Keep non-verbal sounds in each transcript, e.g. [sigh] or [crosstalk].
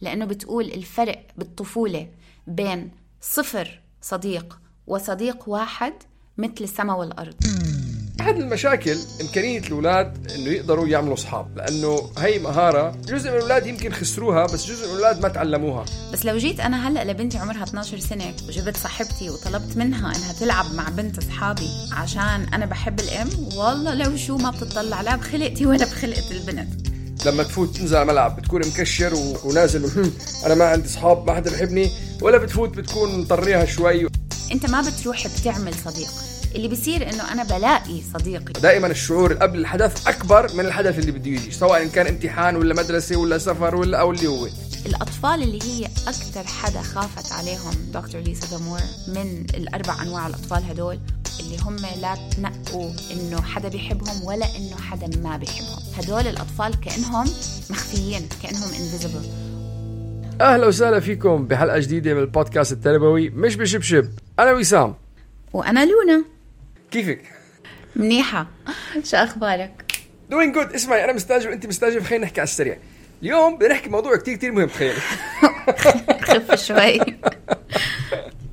لأنه بتقول الفرق بالطفولة بين صفر صديق وصديق واحد مثل السماء والأرض. أحد المشاكل إمكانية الأولاد إنه يقدروا يعملوا أصحاب لأنه هي مهارة جزء من الأولاد يمكن خسروها بس جزء من الأولاد ما تعلموها. بس لو جيت أنا هلأ لبنتي عمرها 12 سنة وجبت صاحبتي وطلبت منها إنها تلعب مع بنت أصحابي عشان أنا بحب الأم والله لو شو ما بتطلع لا بخلقتي ولا بخلقة البنت. لما تفوت تنزل على الملعب بتكون مكشر و... ونازل [laughs] أنا ما عندي اصحاب ما حدا بحبني ولا بتفوت بتكون مطريها شوي. أنت ما بتروح بتعمل صديق. اللي بيصير إنه أنا بلاقي صديقي. دائما الشعور قبل الحدث أكبر من الحدث اللي بده يجي سواء كان امتحان ولا مدرسة ولا سفر ولا أو اللي هو. الأطفال اللي هي أكثر حدا خافت عليهم دكتور ليسا دامور من الأربع أنواع الأطفال هدول اللي هم لا تنقوا إنه حدا بيحبهم ولا إنه حدا ما بيحبهم. هدول الأطفال كأنهم مخفيين كأنهم invisible. أهلا وسهلا فيكم بحلقة جديدة من البودكاست التربوي مش بشبشب. أنا وسام. وأنا لونا. كيفك؟ منيحة. شو أخبارك؟ doing good اسمعي أنا مستعجل وانت مستعجل خلينا نحكي على السريع. اليوم بدنا نحكي موضوع كتير كتير مهم تخيلي [laughs] خف شوي.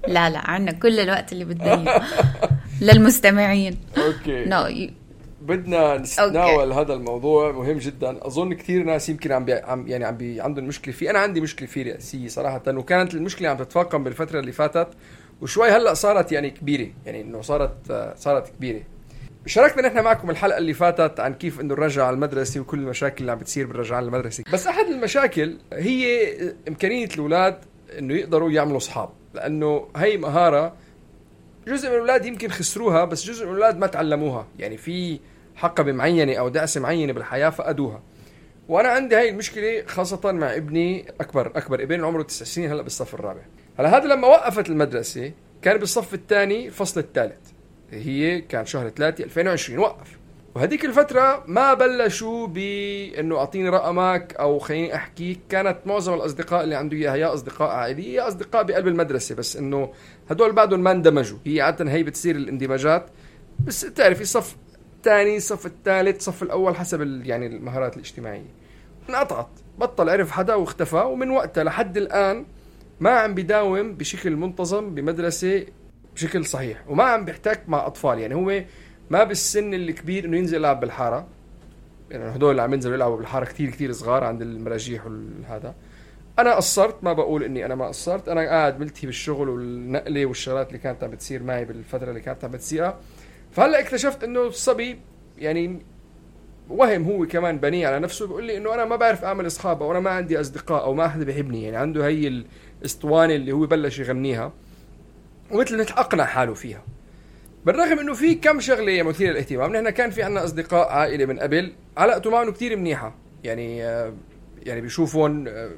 لا لا عنا كل الوقت اللي بدنا [laughs] للمستمعين. Okay. No بدنا نتناول هذا الموضوع مهم جدا. أظن كثير ناس يمكن عم, بي... عم يعني عم بي... عندهم مشكلة فيه أنا عندي مشكلة فيه رئيسيه صراحة وكانت المشكلة عم تتفاقم بالفترة اللي فاتت وشوي هلأ صارت يعني كبيرة. يعني إنه صارت صارت كبيرة. شاركنا نحن معكم الحلقة اللي فاتت عن كيف إنه نرجع على المدرسة وكل المشاكل اللي عم بتصير بالرجعه على المدرسة. بس أحد المشاكل هي إمكانية الأولاد إنه يقدروا يعملوا أصحاب لأنه هي مهارة جزء من الأولاد يمكن خسروها بس جزء من الأولاد ما تعلموها. يعني في حقبه معينة أو دعسة معينة بالحياة فقدوها. وأنا عندي هاي المشكلة خاصة مع ابني أكبر أكبر ابن عمره تسع سنين هلأ بالصف الرابع. هلأ هذا لما وقفت المدرسة كان بالصف الثاني الفصل الثالث. هي كان شهر 3 2020 وقف. وهذيك الفترة ما بلشوا بانه أعطيني رقمك أو خليني احكيك كانت معظم الأصدقاء اللي عنده إياها يا أصدقاء عائلية يا أصدقاء بقلب المدرسة بس إنه هدول بعدهم ما اندمجوا. هي عادة هي بتصير الاندماجات بس تعرفي صف الثاني الصف الثالث الصف الأول حسب يعني المهارات الاجتماعية. انقطعت. بطل عرف حدا واختفى ومن وقتها لحد الآن ما عم بداوم بشكل منتظم بمدرسة بشكل صحيح. وما عم بيحتك مع أطفال. يعني هو ما بالسن الكبير إنه ينزل يلعب بالحارة. يعني هدول اللي عم ينزلوا يلعبوا بالحارة كثير كثير صغار عند المراجيح وهذا أنا قصرت ما بقول إني أنا ما قصرت. أنا قاعد ملتهي بالشغل والنقلة والشغلات اللي كانت عم بتصير معي بالفترة اللي كانت عم بتصيرها. فهلأ اكتشفت إنه الصبي يعني وهم هو كمان بنيه على نفسه بيقول لي إنه أنا ما بعرف أعمل اصحاب أو أنا ما عندي أصدقاء أو ما حدا بيحبني. يعني عنده هي الأسطوانة اللي هو بلش يغنيها. ومثل مثل أقنع حاله فيها. بالرغم إنه في كم شغلة مثيرة للاهتمام نحن كان في عنا أصدقاء عائلة من قبل علاقته معهم كثير منيحة. يعني آه، يعني بيشوفون آه،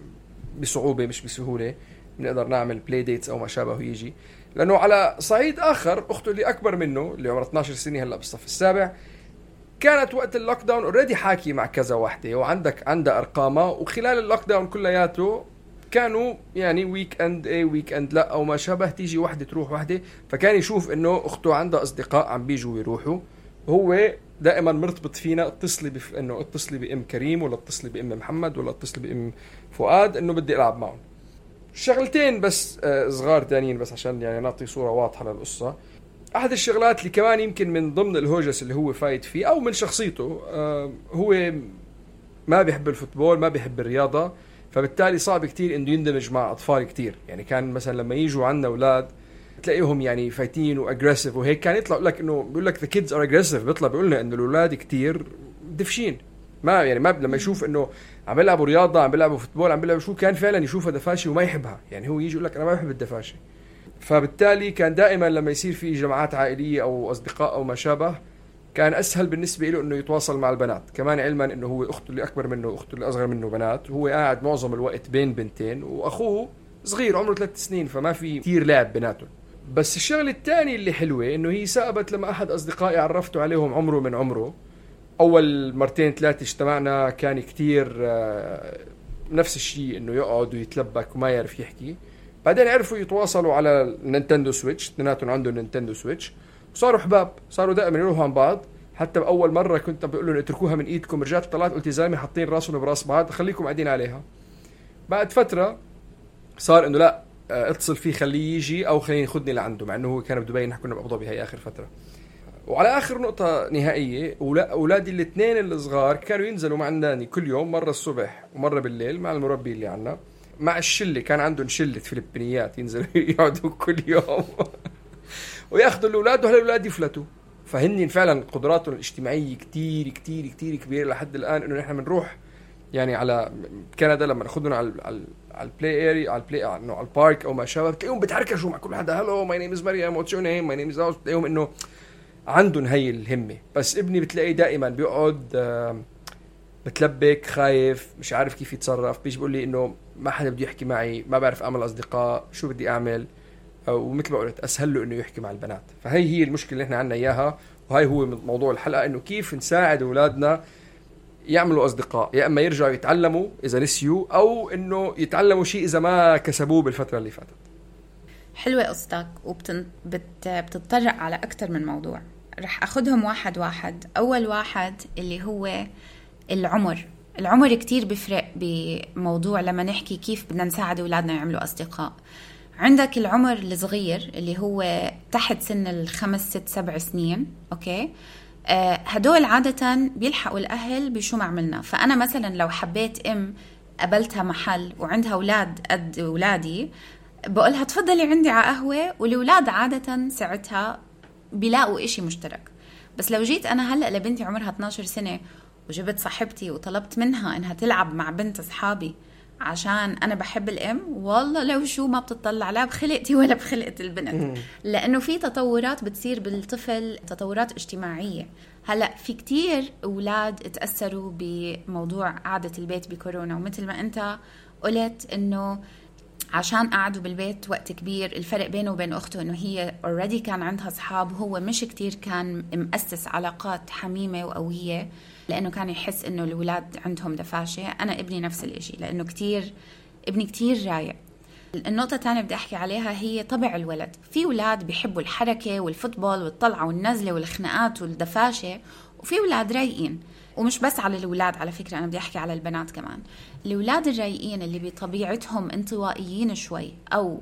بصعوبة مش بسهولة. بنقدر نعمل play dates أو ما شابه يجي. لأنه على صعيد آخر أخته اللي أكبر منه اللي عمرها 12 سنة هلأ بالصف السابع كانت وقت ال lockdown already حاكي مع كذا وحدة وعندك عندها أرقامها وخلال ال lockdown كلياته كانوا يعني weekend اي weekend لا أو ما شابه تيجي وحدة تروح وحدة. فكان يشوف إنه أخته عندها أصدقاء عم بيجوا ويروحوا. وهو دائما مرتبط فينا اتصلي بف... إنه اتصلي بأم كريم ولا اتصلي بأم محمد ولا اتصلي بأم فؤاد إنه بدي ألعب معهم. شغلتين بس آه، صغار تانيين بس عشان يعني نعطي صورة واضحة للقصة. أحد الشغلات اللي كمان يمكن من ضمن الهواجس اللي هو فايت فيه أو من شخصيته آه، هو ما بيحب ال football ما بيحب الرياضة. فبالتالي صعب كتير إنه يندمج مع أطفال كتير. يعني كان مثلا لما يجوا عندنا أولاد تلاقيهم يعني فايتين و aggressive وهيك كان يطلع لك إنه بيقول لك the kids are aggressive بيطلع بيقول لنا إنه الأولاد كتير دفشين. ما يعني ما لما يشوف إنه عم بيلعبوا رياضة عم بيلعبوا football عم بيلعبوا شو كان فعلا يشوفها دفاشي وما يحبها. يعني هو يجي يقول لك أنا ما بحب الدفاشي فبالتالي كان دائما لما يصير في جماعات عائلية أو أصدقاء أو ما شابه كان أسهل بالنسبة له إنه يتواصل مع البنات. كمان علما إنه هو أخته اللي أكبر منه وأخته اللي أصغر منه بنات. وهو قاعد معظم الوقت بين بنتين وأخوه صغير عمره ثلاث سنين فما في كثير لعب بيناتهم. بس الشغلة الثانية اللي حلوة إنه هي سابت لما أحد أصدقائي عرفته عليهم عمره من عمره. أول مرتين ثلاثة اجتمعنا كان كثير آه، نفس الشيء إنه يقعد ويتلبك وما يعرف يحكي. بعدين عرفوا يتواصلوا على ال Nintendo Switch اثنيناتهم عندهم Nintendo Switch. وصاروا أحباب صاروا دائما يروحوا عن بعض. حتى بأول مرة كنت بقول لهم اتركوها من إيدكم رجعت طلعت قلت زلمة حاطين راسهم براس بعض خليكم قاعدين عليها. بعد فترة صار إنه لا آه، اتصل فيه خليه يجي أو خليني خذني لعنده مع إنه هو كان بدبي نحن كنا بأبو ظبي هي آخر فترة. وعلى آخر نقطة نهائية أولادي الاثنين الصغار كانوا ينزلوا مع الناني كل يوم مرة الصبح ومرة بالليل مع المربي اللي عنا. مع الشلة كان عندهم شلة فلبينيات ينزلوا [laughs] يقعدوا كل يوم. وياخذوا الأولاد وهالاولاد يفلتوا. فهن فعلا قدراتهم الاجتماعية كتير كتير كتير كبيرة لحد الآن إنه نحن بنروح يعني على كندا لما ناخذهم على على ال play area على ال play على ال park أو ما شابه بتلاقيهم بتحركشوا مع كل حدا hello my name is مريم what's your name my name is بتلاقيهم إنه عندهم هي الهمة. بس ابني بتلاقيه دائما بيقعد متلبك خايف مش عارف كيف يتصرف. بيجي بيقول لي إنه ما حدا بده يحكي معي ما بعرف أعمل أصدقاء شو بدي أعمل؟ ومثل ما قلت أسهل له إنه يحكي مع البنات. فهي هي المشكلة اللي إحنا عندنا إياها وهي هو موضوع الحلقة إنه كيف نساعد أولادنا يعملوا أصدقاء يا إما يرجعوا يتعلموا إذا نسيوا أو إنه يتعلموا شيء إذا ما كسبوه بالفترة اللي فاتت. حلوة قصتك وبتتطرق على أكثر من موضوع. رح اخذهم واحد واحد. أول واحد اللي هو العمر. العمر كتير بفرق بموضوع لما نحكي كيف بدنا نساعد أولادنا يعملوا أصدقاء. عندك العمر الصغير اللي هو تحت سن الخمس ست سبع سنين أوكي؟ آه هدول عادة بيلحقوا الأهل بشو ما عملنا. فأنا مثلا لو حبيت أم قابلتها محل وعندها أولاد قد أولادي بقولها تفضلي عندي على قهوة والأولاد عادة ساعتها بيلاقوا إشي مشترك. بس لو جيت أنا هلأ لبنتي عمرها 12 سنة وجبت صاحبتي وطلبت منها إنها تلعب مع بنت أصحابي عشان أنا بحب الام والله لو شو ما بتطلع لا بخلقتي ولا بخلقه البنت. لأنه في تطورات بتصير بالطفل تطورات اجتماعية. هلأ في كتير أولاد تأثروا بموضوع قعدة البيت بكورونا. ومثل ما أنت قلت إنه عشان قعدوا بالبيت وقت كبير الفرق بينه وبين أخته إنه هي اوريدي كان عندها أصحاب وهو مش كتير كان مؤسس علاقات حميمة وقوية لأنه كان يحس إنه الاولاد عندهم دفاشة. أنا ابني نفس الإشي لأنه كتير ابني كتير رايق. النقطة الثانية بدي أحكي عليها هي طبع الولد. في أولاد بيحبوا الحركة والفوتبول والطلعة والنزلة والخناقات والدفاشة وفي أولاد رايقين. ومش بس على الأولاد على فكرة أنا بدي أحكي على البنات كمان. الأولاد الرايقين اللي بطبيعتهم انطوائيين شوي أو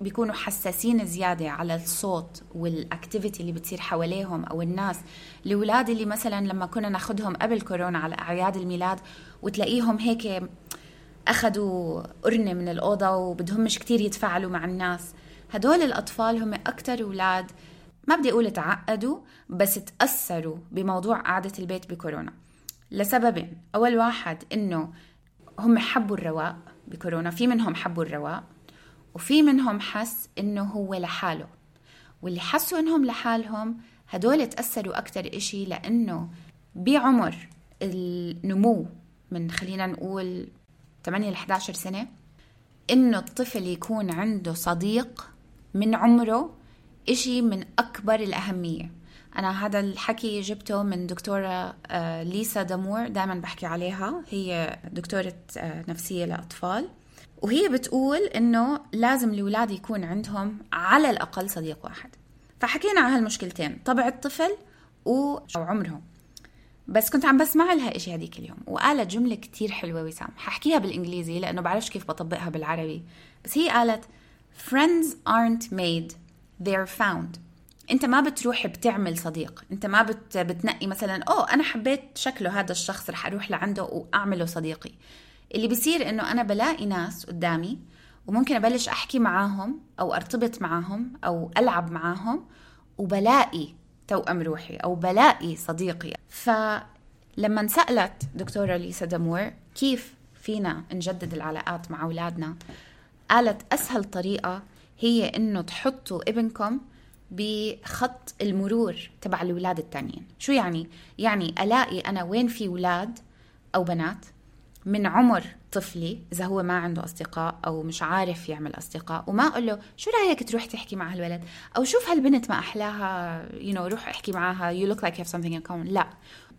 بيكونوا حساسين زيادة على الصوت والأكتيفيتي اللي بتصير حواليهم أو الناس الأولاد اللي مثلا لما كنا ناخدهم قبل كورونا على أعياد الميلاد وتلاقيهم هيك أخذوا قرنة من الأوضة وبدهم مش كتير يتفاعلوا مع الناس هدول الأطفال هم أكتر أولاد ما بدي أقول تعقدوا بس تأثروا بموضوع قعدة البيت بكورونا. لسببين. أول واحد إنه هم حبوا الرواق بكورونا في منهم حبوا الرواق وفي منهم حس إنه هو لحاله. واللي حسوا إنهم لحالهم هدول تأثروا أكتر إشي لأنه بعمر النمو من خلينا نقول 8 ل 11 سنة إنه الطفل يكون عنده صديق من عمره إشي من أكبر الأهمية. أنا هذا الحكي جبته من دكتورة آه، ليسا دامور دائما بحكي عليها. هي دكتورة آه، نفسية لأطفال. وهي بتقول إنه لازم الأولاد يكون عندهم على الأقل صديق واحد. فحكينا عن هالمشكلتين طبع الطفل وعمره بس كنت عم بسمع لها إشي هذيك اليوم وقالت جملة كتير حلوة وسام. ححكيها بالإنجليزي لأنه بعرفش كيف بطبقها بالعربي. بس هي قالت friends aren't made they're found. انت ما بتروح بتعمل صديق. انت ما بت بتنقي مثلا أوه أنا حبيت شكله هذا الشخص رح أروح لعنده وأعمله صديقي. اللي بيصير إنه أنا بلاقي ناس قدامي وممكن أبلش أحكي معاهم أو أرتبط معاهم أو ألعب معاهم وبلاقي توأم روحي أو بلاقي صديقي. فلما سألت دكتورة ليسا دمور كيف فينا نجدد العلاقات مع أولادنا قالت أسهل طريقة هي إنه تحطوا ابنكم بخط المرور تبع الأولاد التانيين. شو يعني؟ يعني ألاقي أنا وين في أولاد أو بنات من عمر طفلي إذا هو ما عنده أصدقاء أو مش عارف يعمل أصدقاء وما أقول له شو رأيك تروح تحكي مع هالولد؟ أو شوف هالبنت ما أحلاها you know, روح احكي معها you look like you have something in common. لا.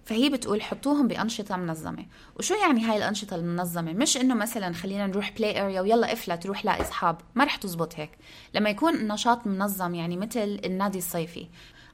فهي بتقول حطوهم بأنشطة منظمة. وشو يعني هاي الأنشطة المنظمة؟ مش إنه مثلا خلينا نروح play area ويلا افلت روح لاقي أصحاب ما رح تزبط هيك. لما يكون النشاط منظم يعني مثل النادي الصيفي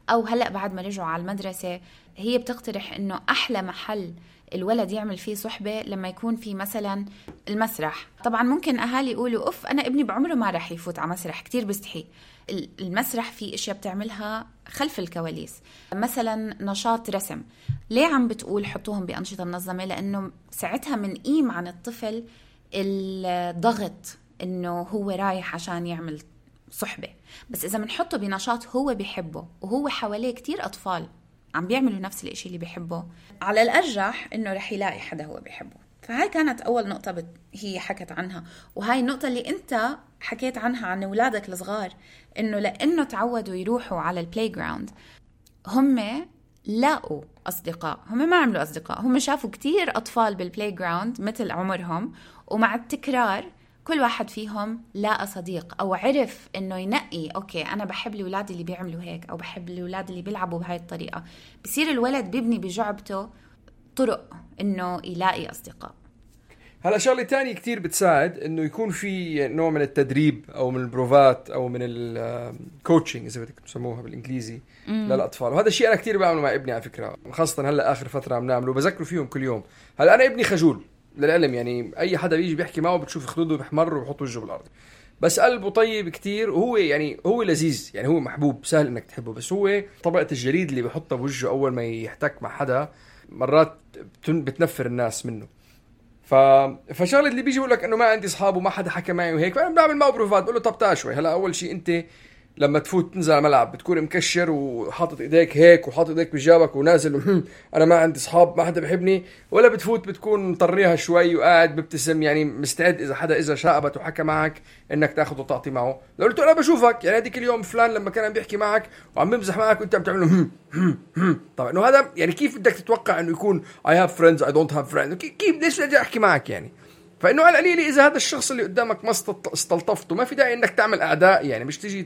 أو هلأ بعد ما رجعوا على المدرسة هي بتقترح إنه أحلى محل الولد يعمل فيه صحبة لما يكون في مثلا المسرح. طبعا ممكن أهالي يقولوا أوف أنا ابني بعمره ما رح يفوت على مسرح كتير بستحي. المسرح في أشياء بتعملها خلف الكواليس. مثلا نشاط رسم. ليه عم بتقول حطوهم بأنشطة منظمة؟ لأنه ساعتها منقيم عن الطفل الضغط إنه هو رايح عشان يعمل صحبة. بس إذا بنحطه بنشاط هو بيحبه وهو حواليه كتير أطفال عم بيعملوا نفس الإشي اللي بيحبه. على الأرجح إنه رح يلاقي حدا هو بيحبه. فهاي كانت أول نقطة بت... هي حكت عنها. وهاي النقطة اللي أنت حكيت عنها عن اولادك الصغار إنه لأنه تعودوا يروحوا على ال playground هم لاقوا أصدقاء هم ما عملوا أصدقاء هم شافوا كتير أطفال بال playground مثل عمرهم ومع التكرار كل واحد فيهم لاقى صديق أو عرف إنه ينقي okay أنا بحب الأولاد اللي بيعملوا هيك أو بحب الأولاد اللي بيلعبوا بهاي الطريقة. بصير الولد بيبني بجعبته طرق إنه يلاقي أصدقاء. هلا شغلة تانية كتير بتساعد إنه يكون في نوع من التدريب أو من البروفات أو من ال coaching إذا بدك تسموها بالإنجليزي مم. للأطفال. وهذا الشيء أنا كتير بعمله مع ابني على فكرة خاصة هلأ آخر فترة عم نعمله بذكره فيهم كل يوم. هلأ أنا ابني خجول للعلم يعني أي حدا بيجي بيحكي معه بتشوف خدوده بيحمر وبحط وجهه بالأرض. بس قلبه طيب كتير وهو يعني هو لذيذ يعني هو محبوب سهل إنك تحبه بس هو طبقة الجليد اللي بحطها بوجهه أول ما يحتك مع حدا مرات بتنفر الناس منه. ف فشغلة اللي بيجي بيقول لك إنه ما عندي أصحاب وما حدا حكى معي وهيك فأنا بعمل معه بروفات بقول له طب تعال شوي هلأ أول شيء أنت لما تفوت تنزل على الملعب بتكون مكشر وحاطط إيديك هيك وحاطط إيديك بجابك ونازل أنا ما عندي اصحاب ما حدا بحبني. ولا بتفوت بتكون مطريها شوي وقاعد ببتسم يعني مستعد إذا حدا إذا شابت وحكى معك إنك تاخذ وتعطي معه. لو قلت أنا بشوفك يعني هذيك اليوم فلان لما كان عم بيحكي معك وعم بمزح معك وأنت عم تعمل طبعا إنه هذا يعني كيف بدك تتوقع إنه يكون I have friends I don't have friends كيف ليش بدي أحكي معك يعني؟ فإنه على القليله إذا هذا الشخص اللي قدامك ما استلطفته ما في داعي إنك تعمل اعداء يعني مش تيجي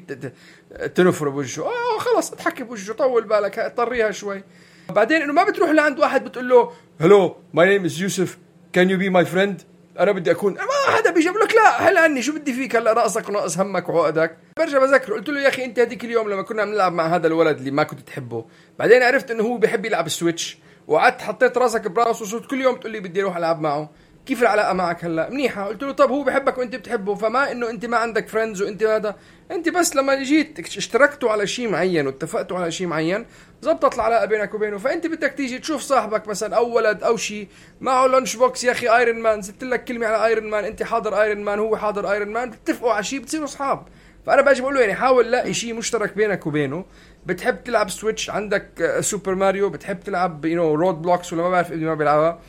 تنفرة بوجهه. آه خلص اضحكي بوجهه طول بالك طريها شوي. بعدين إنه ما بتروح لعند واحد بتقول له hello my name is يوسف can you be my friend أنا بدي أكون ما حدا بيجي بقول لك لا هلا عني شو بدي فيك هلا؟ رأسك وناقص همك وعقدك. برجع بذكره قلت له يا أخي أنت هذيك اليوم لما كنا بنلعب مع هذا الولد اللي ما كنت تحبه. بعدين عرفت إنه هو بيحب يلعب ال Switch. وقعدت حطيت رأسك براسه وصرت كل يوم تقول لي بدي أروح ألعب معه. كيف العلاقة معك هلا؟ منيحة. قلت له طب هو بحبك وانت بتحبه فما انه انت ما عندك friends وانت هذا. انت بس لما جيت اشتركتوا على شيء معين واتفقتوا على شيء معين زبطت العلاقة بينك وبينه. فانت بدك تيجي تشوف صاحبك مثلا أو ولد أو شيء معه lunch box يا أخي Iron Man زدت لك كلمة على Iron Man انت حاضر Iron Man هو حاضر ايرون مان بتتفقوا على شيء بتصيروا أصحاب. فأنا باجي بقول له يعني حاول لاقي شيء مشترك بينك وبينه. بتحب تلعب Switch عندك Super Mario بتحب تلعب you know Roblox ولا ما بعرف ما بيلعبها.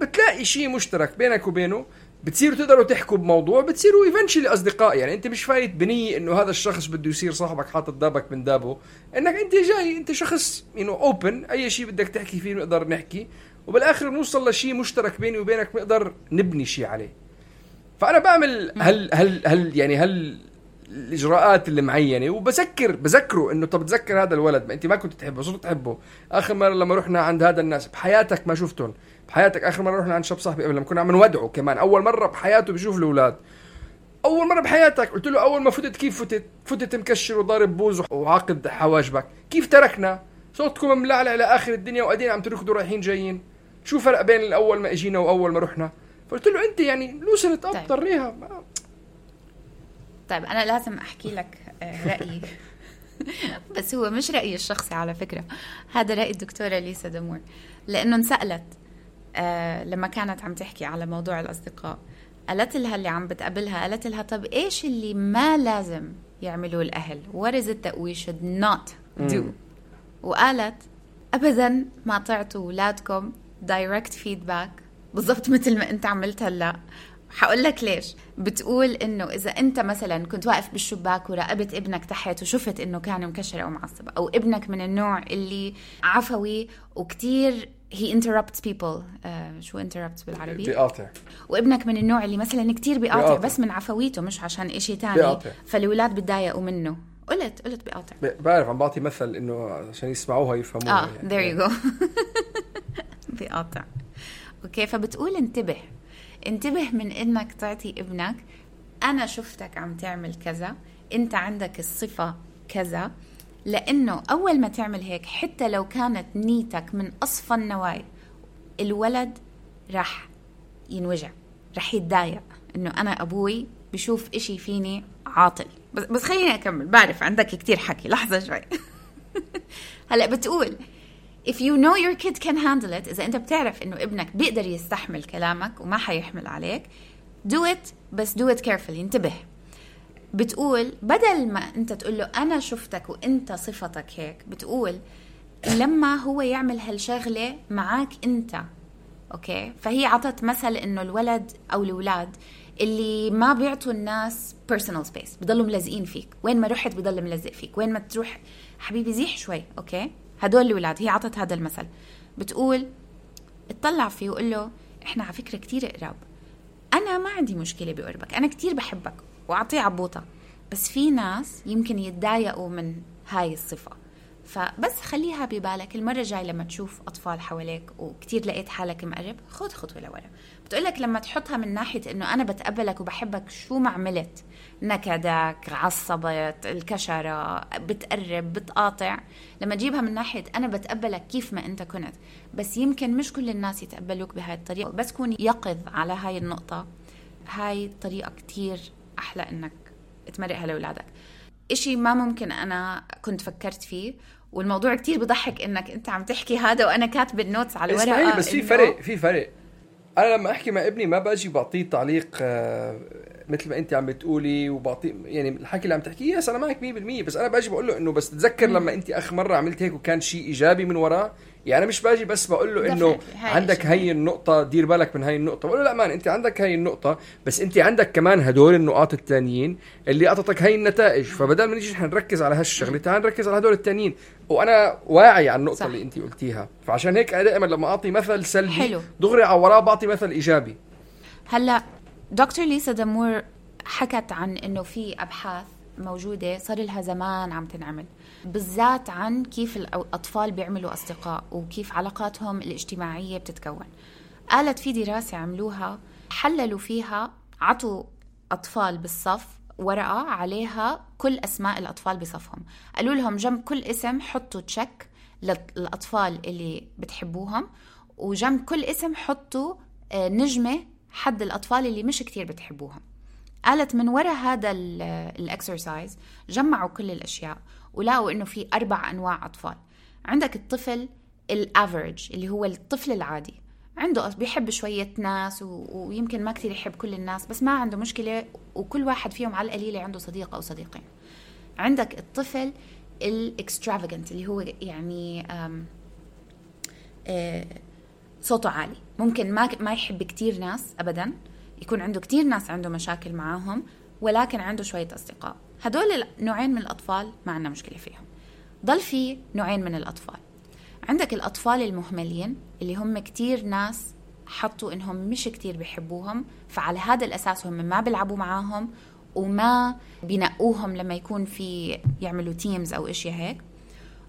بتلاقي شيء مشترك بينك وبينه بتصيروا تقدروا تحكوا بموضوع بتصيروا eventually أصدقاء. يعني أنت مش فايت بنية إنه هذا الشخص بده يصير صاحبك حاطط دابك من دابه. إنك أنت جاي أنت شخص you open أي شيء بدك تحكي فيه نقدر نحكي. وبالآخر نوصل لشيء مشترك بيني وبينك نقدر نبني شيء عليه. فأنا بعمل هل هل هل يعني هل الإجراءات اللي معينة. وبذكر بذكره إنه طب تذكر هذا الولد ما أنت ما كنت تحبه صرت تحبه. آخر مرة لما رحنا عند هذا الناس بحياتك ما شفتهم. بحياتك آخر مرة رحنا عند شاب صاحبي قبل لما كنا عم نودعه كمان. أول مرة بحياته بيشوف الأولاد. أول مرة بحياتك قلت له أول ما فتت كيف فتت؟ فتت مكشر وضارب بوز وعاقد حواجبك. كيف تركنا؟ صوتكم ملعلع إلى اخر الدنيا وقاعدين عم تركضوا رايحين جايين. شو فرق بين الأول ما إجينا وأول ما رحنا؟ فقلت له أنت يعني لوسنت اب طريها طيب أنا لازم أحكي لك آه، رأيي. [laughs] بس هو مش رأيي الشخصي على فكرة هذا رأي الدكتورة ليسا دمور. لأنه انسألت آه لما كانت عم تحكي على موضوع الأصدقاء قالت لها اللي عم بتقابلها قالت لها طب إيش اللي ما لازم يعملوه الأهل؟ What is it that we should not do وقالت أبدا ما تعطوا أولادكم direct feedback بالضبط مثل ما أنت عملت هلأ. حقول لك ليش؟ بتقول إنه إذا أنت مثلا كنت واقف بالشباك وراقبت ابنك تحت وشفت إنه كان مكشر أو معصب أو ابنك من النوع اللي عفوي وكتير he interrupts people uh, شو interrupts بالعربي؟ بيقاطع وابنك من النوع اللي مثلا كتير بيقاطع. بس من عفويته مش عشان إشي تاني بيقاطع. فالولاد بتضايقوا منه. قلت قلت بيقاطع. بعرف عم بعطي مثل إنه عشان يسمعوها يفهموها آه there you go. [laughs] بيقاطع. أوكي فبتقول انتبه. انتبه من إنك تعطي ابنك أنا شفتك عم تعمل كذا أنت عندك الصفة كذا. لأنه أول ما تعمل هيك حتى لو كانت نيتك من أصفى النوايا الولد راح ينوجع راح يتضايق. إنه أنا أبوي بشوف إشي فيني عاطل. بس, بس خليني أكمل بعرف عندك كتير حكي لحظة شوي. [laughs] هلأ بتقول if you know your kid can handle it إذا أنت بتعرف إنه ابنك بيقدر يستحمل كلامك وما حيحمل عليك do it بس do it carefully انتبه. بتقول بدل ما أنت تقول له أنا شفتك وأنت صفتك هيك بتقول لما هو يعمل هالشغلة معك أنت أوكي؟ فهي عطت مثل إنه الولد أو الأولاد اللي ما بيعطوا الناس personal space بضلوا ملزقين فيك. وين ما رحت بضل ملزق فيك. وين ما تروح حبيبي زيح شوي أوكي؟ هدول الأولاد هي عطت هذا المثل. بتقول اطلع فيه وقول له إحنا على فكرة كتير قراب. أنا ما عندي مشكلة بقربك أنا كتير بحبك وأعطيه عبوطة. بس في ناس يمكن يتضايقوا من هاي الصفة. فبس خليها ببالك المرة الجاية لما تشوف أطفال حواليك وكتير لقيت حالك مقرب خذ خطوة لورا. بتقولك لما تحطها من ناحية إنه أنا بتقبلك وبحبك شو ما عملت؟ نكدك عصبت الكشرة بتقرب بتقاطع. لما تجيبها من ناحية أنا بتقبلك كيف ما أنت كنت. بس يمكن مش كل الناس يتقبلوك بهاي الطريقة. بس كون يقظ على هاي النقطة هاي الطريقة كتير أحلى إنك تمرقها لأولادك. إشي ما ممكن أنا كنت فكرت فيه والموضوع كتير بضحك إنك أنت عم تحكي هذا وأنا كاتب ال notes على الورقة بس في فرق في فرق. أنا لما أحكي مع ابني ما بأجي بعطيه تعليق آه، مثل ما انت عم بتقولي وبعطيه يعني الحكي اللي عم تحكيه yes أنا معك 100% بس أنا باجي بقول له إنه بس تذكر لما انت آخر مرة عملت هيك وكان شيء إيجابي من وراه؟ يعني مش باجي بس بقول له انه عندك هي النقطة دير بالك من هاي النقطة. بقول له لا مان انت عندك هاي النقطة بس انت عندك كمان هدول النقاط الثانيين اللي أعطتك هاي النتائج. فبدل ما نيجي نحن نركز على هالشغلة تعال نركز على هدول الثانيين وأنا واعي على النقطة صح. اللي انت قلتيها. فعشان هيك أنا دائما لما أعطي مثل سلبي حلو. دغري على وراه بعطي مثل إيجابي. هلأ دكتور ليسا دمور حكت عن إنه في أبحاث موجودة صار لها زمان عم تنعمل بالذات عن كيف الأطفال بيعملوا أصدقاء وكيف علاقاتهم الاجتماعية بتتكون. قالت في دراسة عملوها حللوا فيها عطوا أطفال بالصف ورقة عليها كل أسماء الأطفال بصفهم. قالوا لهم جنب كل اسم حطوا تشك للأطفال اللي بتحبوهم وجنب كل اسم حطوا آه، نجمة حد الأطفال اللي مش كتير بتحبوهم قالت من وراء هذا ال exercise جمعوا كل الأشياء ولقوا إنه في أربع أنواع أطفال عندك الطفل ال average اللي هو الطفل العادي عنده بيحب شوية ناس. ويمكن ما كثير يحب كل الناس بس ما عنده مشكلة وكل واحد فيهم على القليلة عنده صديق أو صديقين عندك الطفل الاكسترافيجنت اللي هو يعني. صوته عالي. ممكن ما ما يحب كثير ناس أبدا. يكون عنده كتير ناس عنده مشاكل معاهم ولكن عنده شوية أصدقاء. هدول نوعين من الأطفال ما عندنا مشكلة فيهم. ضل في نوعين من الأطفال. عندك الأطفال المهملين اللي هم كتير ناس حطوا إنهم مش كتير بيحبوهم فعلى هذا الأساس هم ما بيلعبوا معاهم وما بينقوهم لما يكون في يعملوا تيمز أو إشي هيك.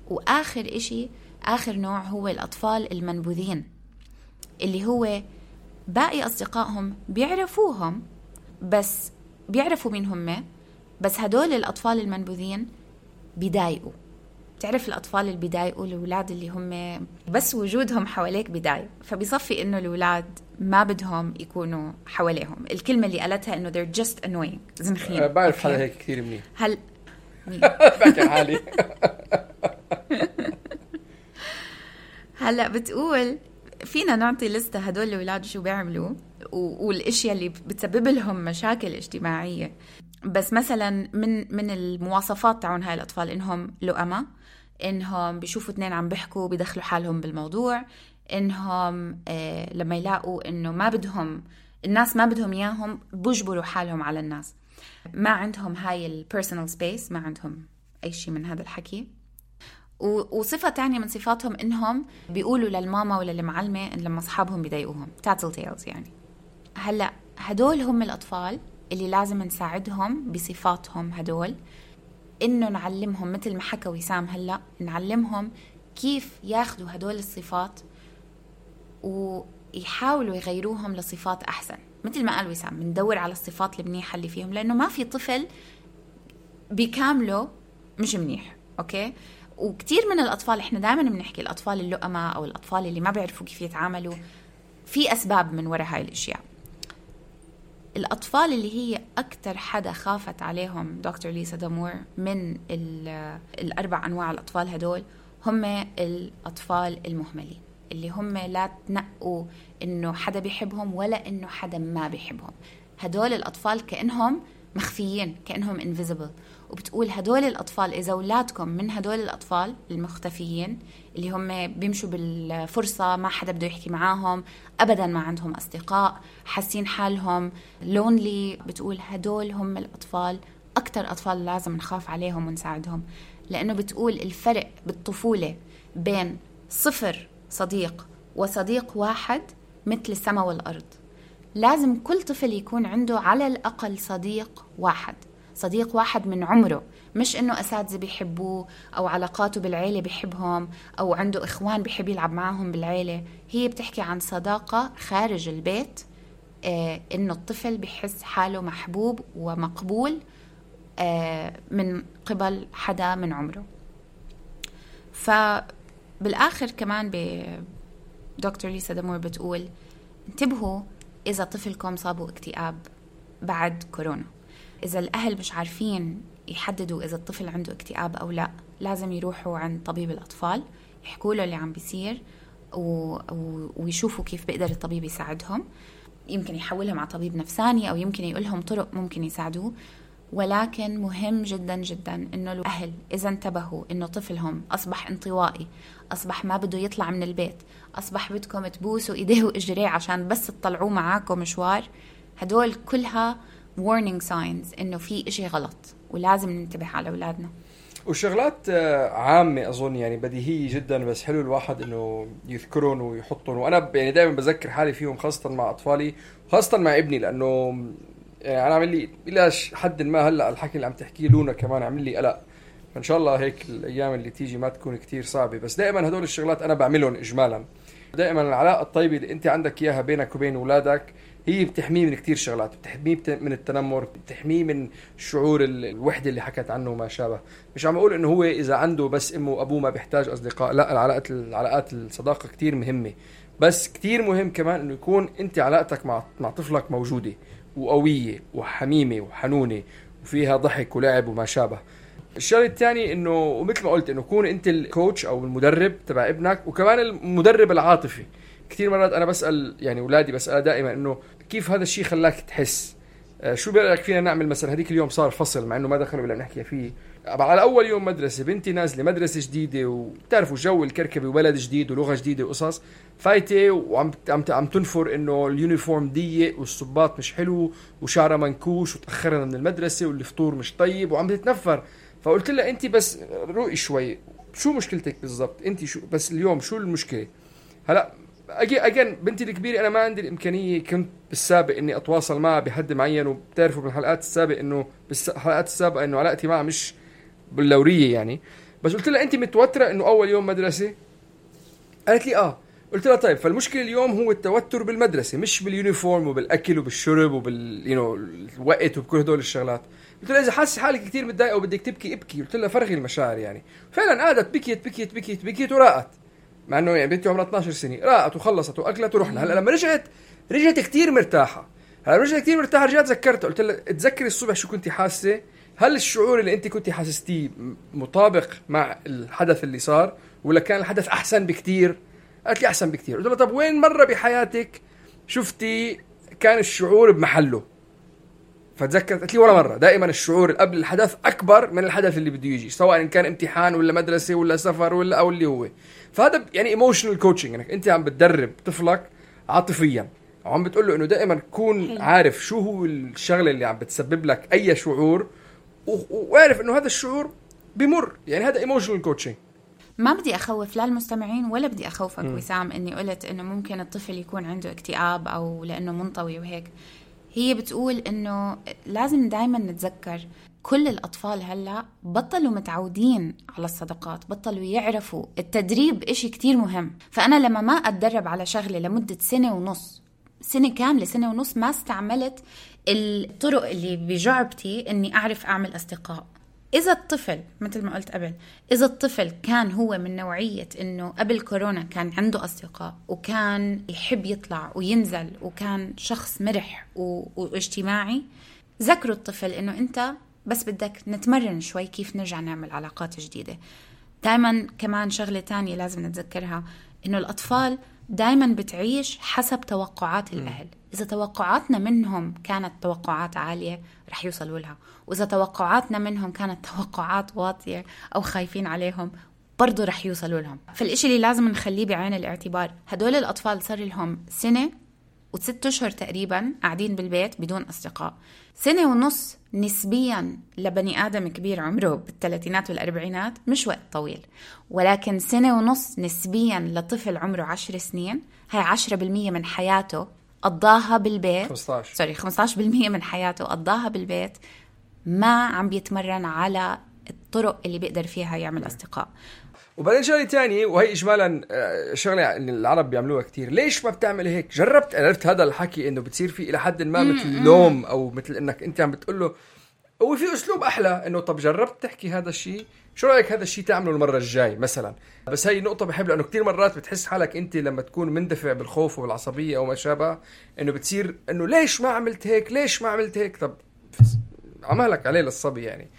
وآخر إشي آخر نوع هو الأطفال المنبوذين. اللي هو باقي أصدقائهم بيعرفوهم بس بيعرفوا مين هم بس هدول الأطفال المنبوذين بيضايقوا. بتعرف الأطفال اللي بيضايقوا الأولاد اللي هم بس وجودهم حواليك بيضايق فبيصفي إنه الأولاد ما بدهم يكونوا حواليهم. الكلمة اللي قالتها إنه they're just annoying. زنخين أه بعرف حدا هيك كثير منيح. هل [laughs] بحكي حالي. [laughs] هلا بتقول فينا نعطي لستة هدول الأولاد شو بيعملوا والأشياء اللي بتسبب لهم مشاكل اجتماعية. بس مثلا من من المواصفات تاعون هاي الأطفال إنهم لؤمة إنهم بيشوفوا اثنين عم بيحكوا بيدخلوا حالهم بالموضوع إنهم آه لما يلاقوا إنه ما بدهم الناس ما بدهم إياهم بجبروا حالهم على الناس. ما عندهم هاي ال personal space ما عندهم أي شيء من هذا الحكي. وصفة تانية من صفاتهم إنهم بيقولوا للماما ولا لما أصحابهم بيضايقوهم. tattle tales يعني. هلأ هدول هم الأطفال اللي لازم نساعدهم بصفاتهم هدول. إنه نعلمهم مثل ما حكى وسام هلأ نعلمهم كيف ياخذوا هدول الصفات ويحاولوا يغيروهم لصفات أحسن. مثل ما قال وسام بندور على الصفات المنيحة اللي فيهم لأنه ما في طفل بكامله مش منيح أوكي؟ وكثير من الأطفال إحنا دائما بنحكي الأطفال اللؤمة أو الأطفال اللي ما بيعرفوا كيف يتعاملوا. في أسباب من وراء هاي الأشياء. الأطفال اللي هي أكثر حدا خافت عليهم دكتور ليسا دامور من الأربع أنواع الأطفال هدول هم الأطفال المهملين. اللي هم لا تنقوا إنه حدا بيحبهم ولا إنه حدا ما بيحبهم. هدول الأطفال كأنهم مخفيين كأنهم invisible. وبتقول هدول الأطفال إذا أولادكم من هدول الأطفال المختفيين اللي هم بيمشوا بالفرصة ما حدا بده يحكي معاهم أبدا ما عندهم أصدقاء حاسين حالهم لونلي بتقول هدول هم الأطفال أكثر أطفال لازم نخاف عليهم ونساعدهم لأنه بتقول الفرق بالطفولة بين صفر صديق وصديق واحد مثل السماء والأرض. لازم كل طفل يكون عنده على الأقل صديق واحد. صديق واحد من عمره مش إنه أساتذة بيحبوه أو علاقاته بالعيلة بيحبهم أو عنده إخوان بيحب يلعب معاهم بالعيلة. هي بتحكي عن صداقة خارج البيت آه إنه الطفل بحس حاله محبوب ومقبول آه من قبل حدا من عمره. فبالاخر كمان دكتور ليسا دمور بتقول انتبهوا إذا طفلكم صابوا اكتئاب بعد كورونا. إذا الأهل مش عارفين يحددوا إذا الطفل عنده اكتئاب أو لا لازم يروحوا عند طبيب الأطفال يحكوا له اللي عم بيصير و... و... ويشوفوا كيف بيقدر الطبيب يساعدهم. يمكن يحولهم على طبيب نفساني أو يمكن يقول لهم طرق ممكن يساعدوه ولكن مهم جدا جدا إنه الأهل إذا انتبهوا إنه طفلهم أصبح انطوائي أصبح ما بده يطلع من البيت أصبح بدكم تبوسوا إيديه وإجريه عشان بس تطلعوه معاكم مشوار هدول كلها warning signs إنه في إشي غلط ولازم ننتبه على أولادنا. وشغلات آه، عامة أظن يعني بديهية جدا بس حلو الواحد إنه يذكرهم ويحطهم وأنا يعني دائما بذكر حالي فيهم خاصة مع أطفالي خاصة مع ابني لأنه يعني أنا عامل لي إلى حد ما هلأ الحكي اللي عم تحكيه لونا كمان عامل لي قلق. فإن شاء الله هيك الأيام اللي تيجي ما تكون كتير صعبة. بس دائما هدول الشغلات أنا بعملهم إجمالا. دائما العلاقة الطيبة اللي أنت عندك إياها بينك وبين أولادك هي بتحميه من كثير شغلات بتحميه من التنمر بتحميه من شعور الوحدة اللي حكت عنه وما شابه. مش عم أقول إنه هو إذا عنده بس إمه وأبوه ما بيحتاج أصدقاء لا العلاقات العلاقات الصداقة كثير مهمة. بس كثير مهم كمان إنه يكون أنت علاقتك مع مع طفلك موجودة وقوية وحميمة وحنونة وفيها ضحك ولعب وما شابه. الشغلة الثانية إنه ومثل ما قلت إنه كون أنت الكوتش أو المدرب تبع ابنك وكمان المدرب العاطفي. كثير مرات أنا بسأل يعني اولادي بسال دائما إنه كيف هذا الشيء خلاك تحس؟ آه، شو برأيك فينا نعمل مثلا؟ هذيك اليوم صار فصل مع إنه ما دخلوا ولا نحكي فيه. على أول يوم مدرسة بنتي نازلة مدرسة جديدة وبتعرفوا جو الكركبة وبلد جديد ولغة جديدة وقصص. فايتة وعم عم عم تنفر إنه ال uniform ضيق والصباط مش حلو وشعرها منكوش وتأخرنا من المدرسة والفطور مش طيب وعم تتنفر. فقلت لها انت بس روقي شوي شو مشكلتك بالضبط؟ انت شو بس اليوم شو المشكلة؟ هلا اجين بنتي الكبيرة أنا ما عندي الإمكانية كنت بالسابق إني أتواصل معها بحد معين. وبتعرفوا بالحلقات السابق إنه بالحلقات السابقة إنه علاقتي معها مش باللورية يعني. بس قلت لها انت متوترة إنه أول يوم مدرسة؟ قالت لي آه. قلت لها طيب فالمشكلة اليوم هو التوتر بالمدرسة مش بال uniform وبالأكل وبالشرب وبال you know الوقت وبكل هدول الشغلات. قلت لها إذا حاسة حالك كثير متضايقة وبدك تبكي ابكي. قلت لها فرغي المشاعر يعني. فعلا قعدت بكيت بكيت بكيت بكيت وراقت مع إنه يعني بنتي عمرها 12 سنة. راقت وخلصت وأكلت ورحنا. هلأ لما رجعت رجعت كثير مرتاحة. هلأ رجعت كثير مرتاحة رجعت ذكرتها قلت لها تذكري الصبح شو كنتي حاسة؟ هل الشعور اللي انت كنت حاسستيه مطابق مع الحدث اللي صار ولا كان الحدث أحسن بكتير؟ قالت لي أحسن بكتير. قلت لها طب وين مرة بحياتك شفتي كان الشعور بمحله؟ فتذكرت. قالت لي ولا مرة. دائما الشعور قبل الحدث أكبر من الحدث اللي بده يجي سواء كان امتحان ولا مدرسة ولا سفر ولا أو اللي هو. فهذا يعني emotional coaching إنك أنت عم بتدرب طفلك عاطفيا. وعم بتقول له إنه دائما كون عارف شو هو الشغلة اللي عم بتسبب لك أي شعور واعرف إنه هذا الشعور بمر. يعني هذا ايموشنال كوتشنج ما بدي أخوف لا المستمعين ولا بدي أخوفك م. وسام إني قلت إنه ممكن الطفل يكون عنده اكتئاب أو لأنه منطوي وهيك. هي بتقول إنه لازم دائما نتذكر كل الأطفال هلأ بطلوا متعودين على الصداقات بطلوا يعرفوا التدريب إشي كتير مهم فأنا لما ما أتدرب على شغلة لمدة سنة ونص سنة كاملة سنة ونص ما استعملت الطرق اللي بجعبتي إني أعرف أعمل أصدقاء إذا الطفل مثل ما قلت قبل إذا الطفل كان هو من نوعية إنه قبل كورونا كان عنده أصدقاء وكان يحب يطلع وينزل وكان شخص مرح. واجتماعي ذكروا الطفل إنه أنت بس بدك نتمرن شوي كيف نرجع نعمل علاقات جديدة. دائما كمان شغلة تانية لازم نتذكرها إنه الأطفال دائما بتعيش حسب توقعات الأهل. إذا توقعاتنا منهم كانت توقعات عالية رح يوصلوا لها. وإذا توقعاتنا منهم كانت توقعات واطية أو خايفين عليهم برضو رح يوصلوا لهم. فالإشي اللي لازم نخليه بعين الاعتبار هدول الأطفال صار لهم سنة وست أشهر تقريبا قاعدين بالبيت بدون أصدقاء. سنة ونص نسبيا لبني آدم كبير عمره بالثلاثينات والأربعينات مش وقت طويل. ولكن سنة ونص نسبيا لطفل عمره عشر سنين هي عشرة بالمية من حياته قضاها بالبيت. 15 سوري 15% من حياته قضاها بالبيت. ما عم بيتمرن على الطرق اللي بيقدر فيها يعمل أصدقاء. وبعدين شغلة ثانية وهي اجمالا آه، شغلة العرب بيعملوها كثير ليش ما بتعمل هيك؟ جربت عرفت هذا الحكي إنه بتصير في إلى حد ما مثل لوم أو مثل إنك أنت عم بتقول له هو في أسلوب أحلى إنه طب جربت تحكي هذا الشيء؟ شو رأيك هذا الشيء تعمله المرة الجاي مثلا؟ بس هي نقطة بحب لأنه كثير مرات بتحس حالك أنت لما تكون مندفع بالخوف والعصبيه أو ما شابه إنه بتصير إنه ليش ما عملت هيك؟ ليش ما عملت هيك؟ طب عملك عليه للصبي يعني.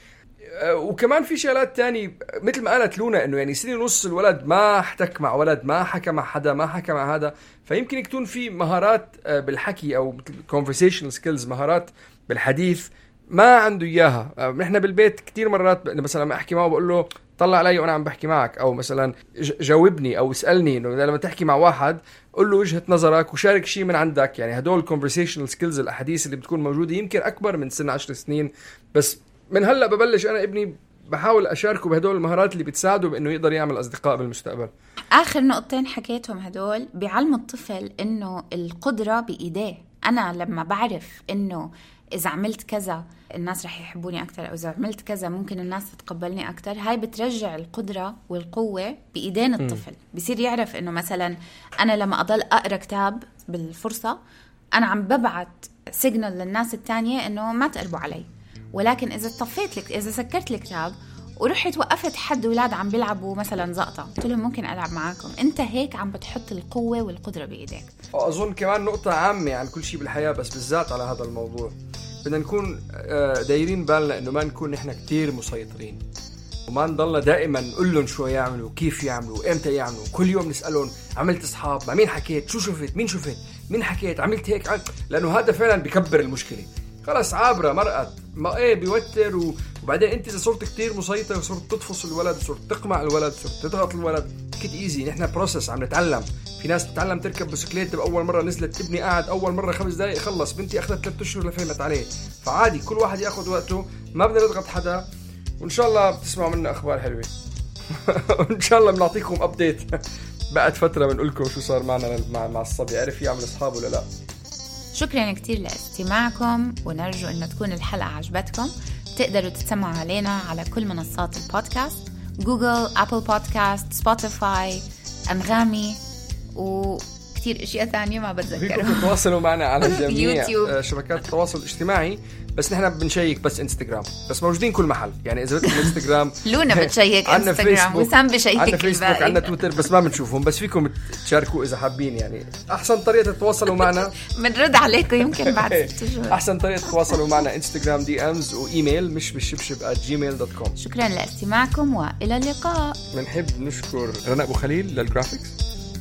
وكمان في شغلات تاني مثل ما قالت لونا إنه يعني سنة ونص الولد ما احتك مع ولد ما حكى مع حدا ما حكى مع هذا. فيمكن يكون في مهارات آه، بالحكي أو conversational skills مهارات بالحديث ما عنده إياها. آه، نحن بالبيت كثير مرات مثلا ما أحكي معه بقول له طلع علي وأنا عم بحكي معك. أو مثلا جاوبني أو اسألني إنه لما تحكي مع واحد قول له وجهة نظرك وشارك شيء من عندك. يعني هدول ال conversational skills الأحاديث اللي بتكون موجودة يمكن أكبر من سن 10 سنين بس من هلا ببلش أنا ابني بحاول أشاركه بهدول المهارات اللي بتساعده بإنه يقدر يعمل أصدقاء بالمستقبل. آخر نقطتين حكيتهم هدول بيعلموا الطفل إنه القدرة بإيديه. أنا لما بعرف إنه إذا عملت كذا الناس رح يحبوني أكثر أو إذا عملت كذا ممكن الناس تتقبلني أكثر هاي بترجع القدرة والقوة بإيدين الطفل. بصير يعرف إنه مثلا أنا لما أضل أقرأ كتاب بالفرصة أنا عم ببعت سيجنال للناس الثانية إنه ما تقربوا علي. ولكن إذا طفيت لك إذا سكرت الكتاب ورحت وقفت حد أولاد عم بيلعبوا مثلا زقطة قلت لهم ممكن ألعب معاكم. أنت هيك عم بتحط القوة والقدرة بإيديك. أظن كمان نقطة عامة عن كل شيء بالحياة بس بالذات على هذا الموضوع. بدنا نكون آه، دايرين بالنا إنه ما نكون نحن كثير مسيطرين. وما نضلنا دائما نقول لهم شو يعملوا كيف يعملوا إمتى يعملوا. كل يوم نسألهم عملت أصحاب مع مين حكيت شو شفت مين شفت مين حكيت عملت هيك لأنه هذا فعلا بكبر المشكلة. خلص عابرة مرقت. ما إيه بيوتر و... وبعدين أنت إذا صرت كتير مسيطر وصرت تطفص الولد صرت تقمع الولد صرت تضغط الولد. take it easy نحن process عم نتعلم. في ناس تتعلم تركب بسكليت بأول مرة نزلت ابني قاعد أول مرة خمس دقائق خلص. بنتي أخذت ثلاث أشهر لفهمت عليه. فعادي كل واحد ياخذ وقته. ما بدنا نضغط حدا. وإن شاء الله بتسمعوا منا أخبار حلوة. [laughs] وإن شاء الله بنعطيكم update [laughs] بعد فترة بنقول لكم شو صار معنا مع, مع الصبي. عرف يعمل اصحاب ولا لا. شكرا كثير لاستماعكم ونرجو أن تكون الحلقة عجبتكم. تقدروا تتسمعوا علينا على كل منصات البودكاست جوجل أبل بودكاست سبوتيفاي أنغامي و كتير أشياء ثانية ما فيكم بتذكرها. تتواصلوا معنا على [laughs] جميع. آه، شبكات التواصل الاجتماعي بس نحن بنشيك بس انستغرام بس موجودين كل محل. يعني إذا بدكم انستغرام [laughs] لونا [laughs] بتشيك انستغرام فيسبوك وسام بشيك عنا فيسبوك. عنا تويتر بس ما بنشوفهم. بس فيكم تشاركوا إذا حابين. يعني أحسن طريقة تتواصلوا معنا بنرد عليكم يمكن بعد ست شهور. أحسن طريقة تتواصلوا معنا انستغرام DMs وايميل مش بالشبشب Gmail dot com شكرا لاستماعكم وإلى اللقاء. بنحب نشكر رنا أبو خليل لل graphics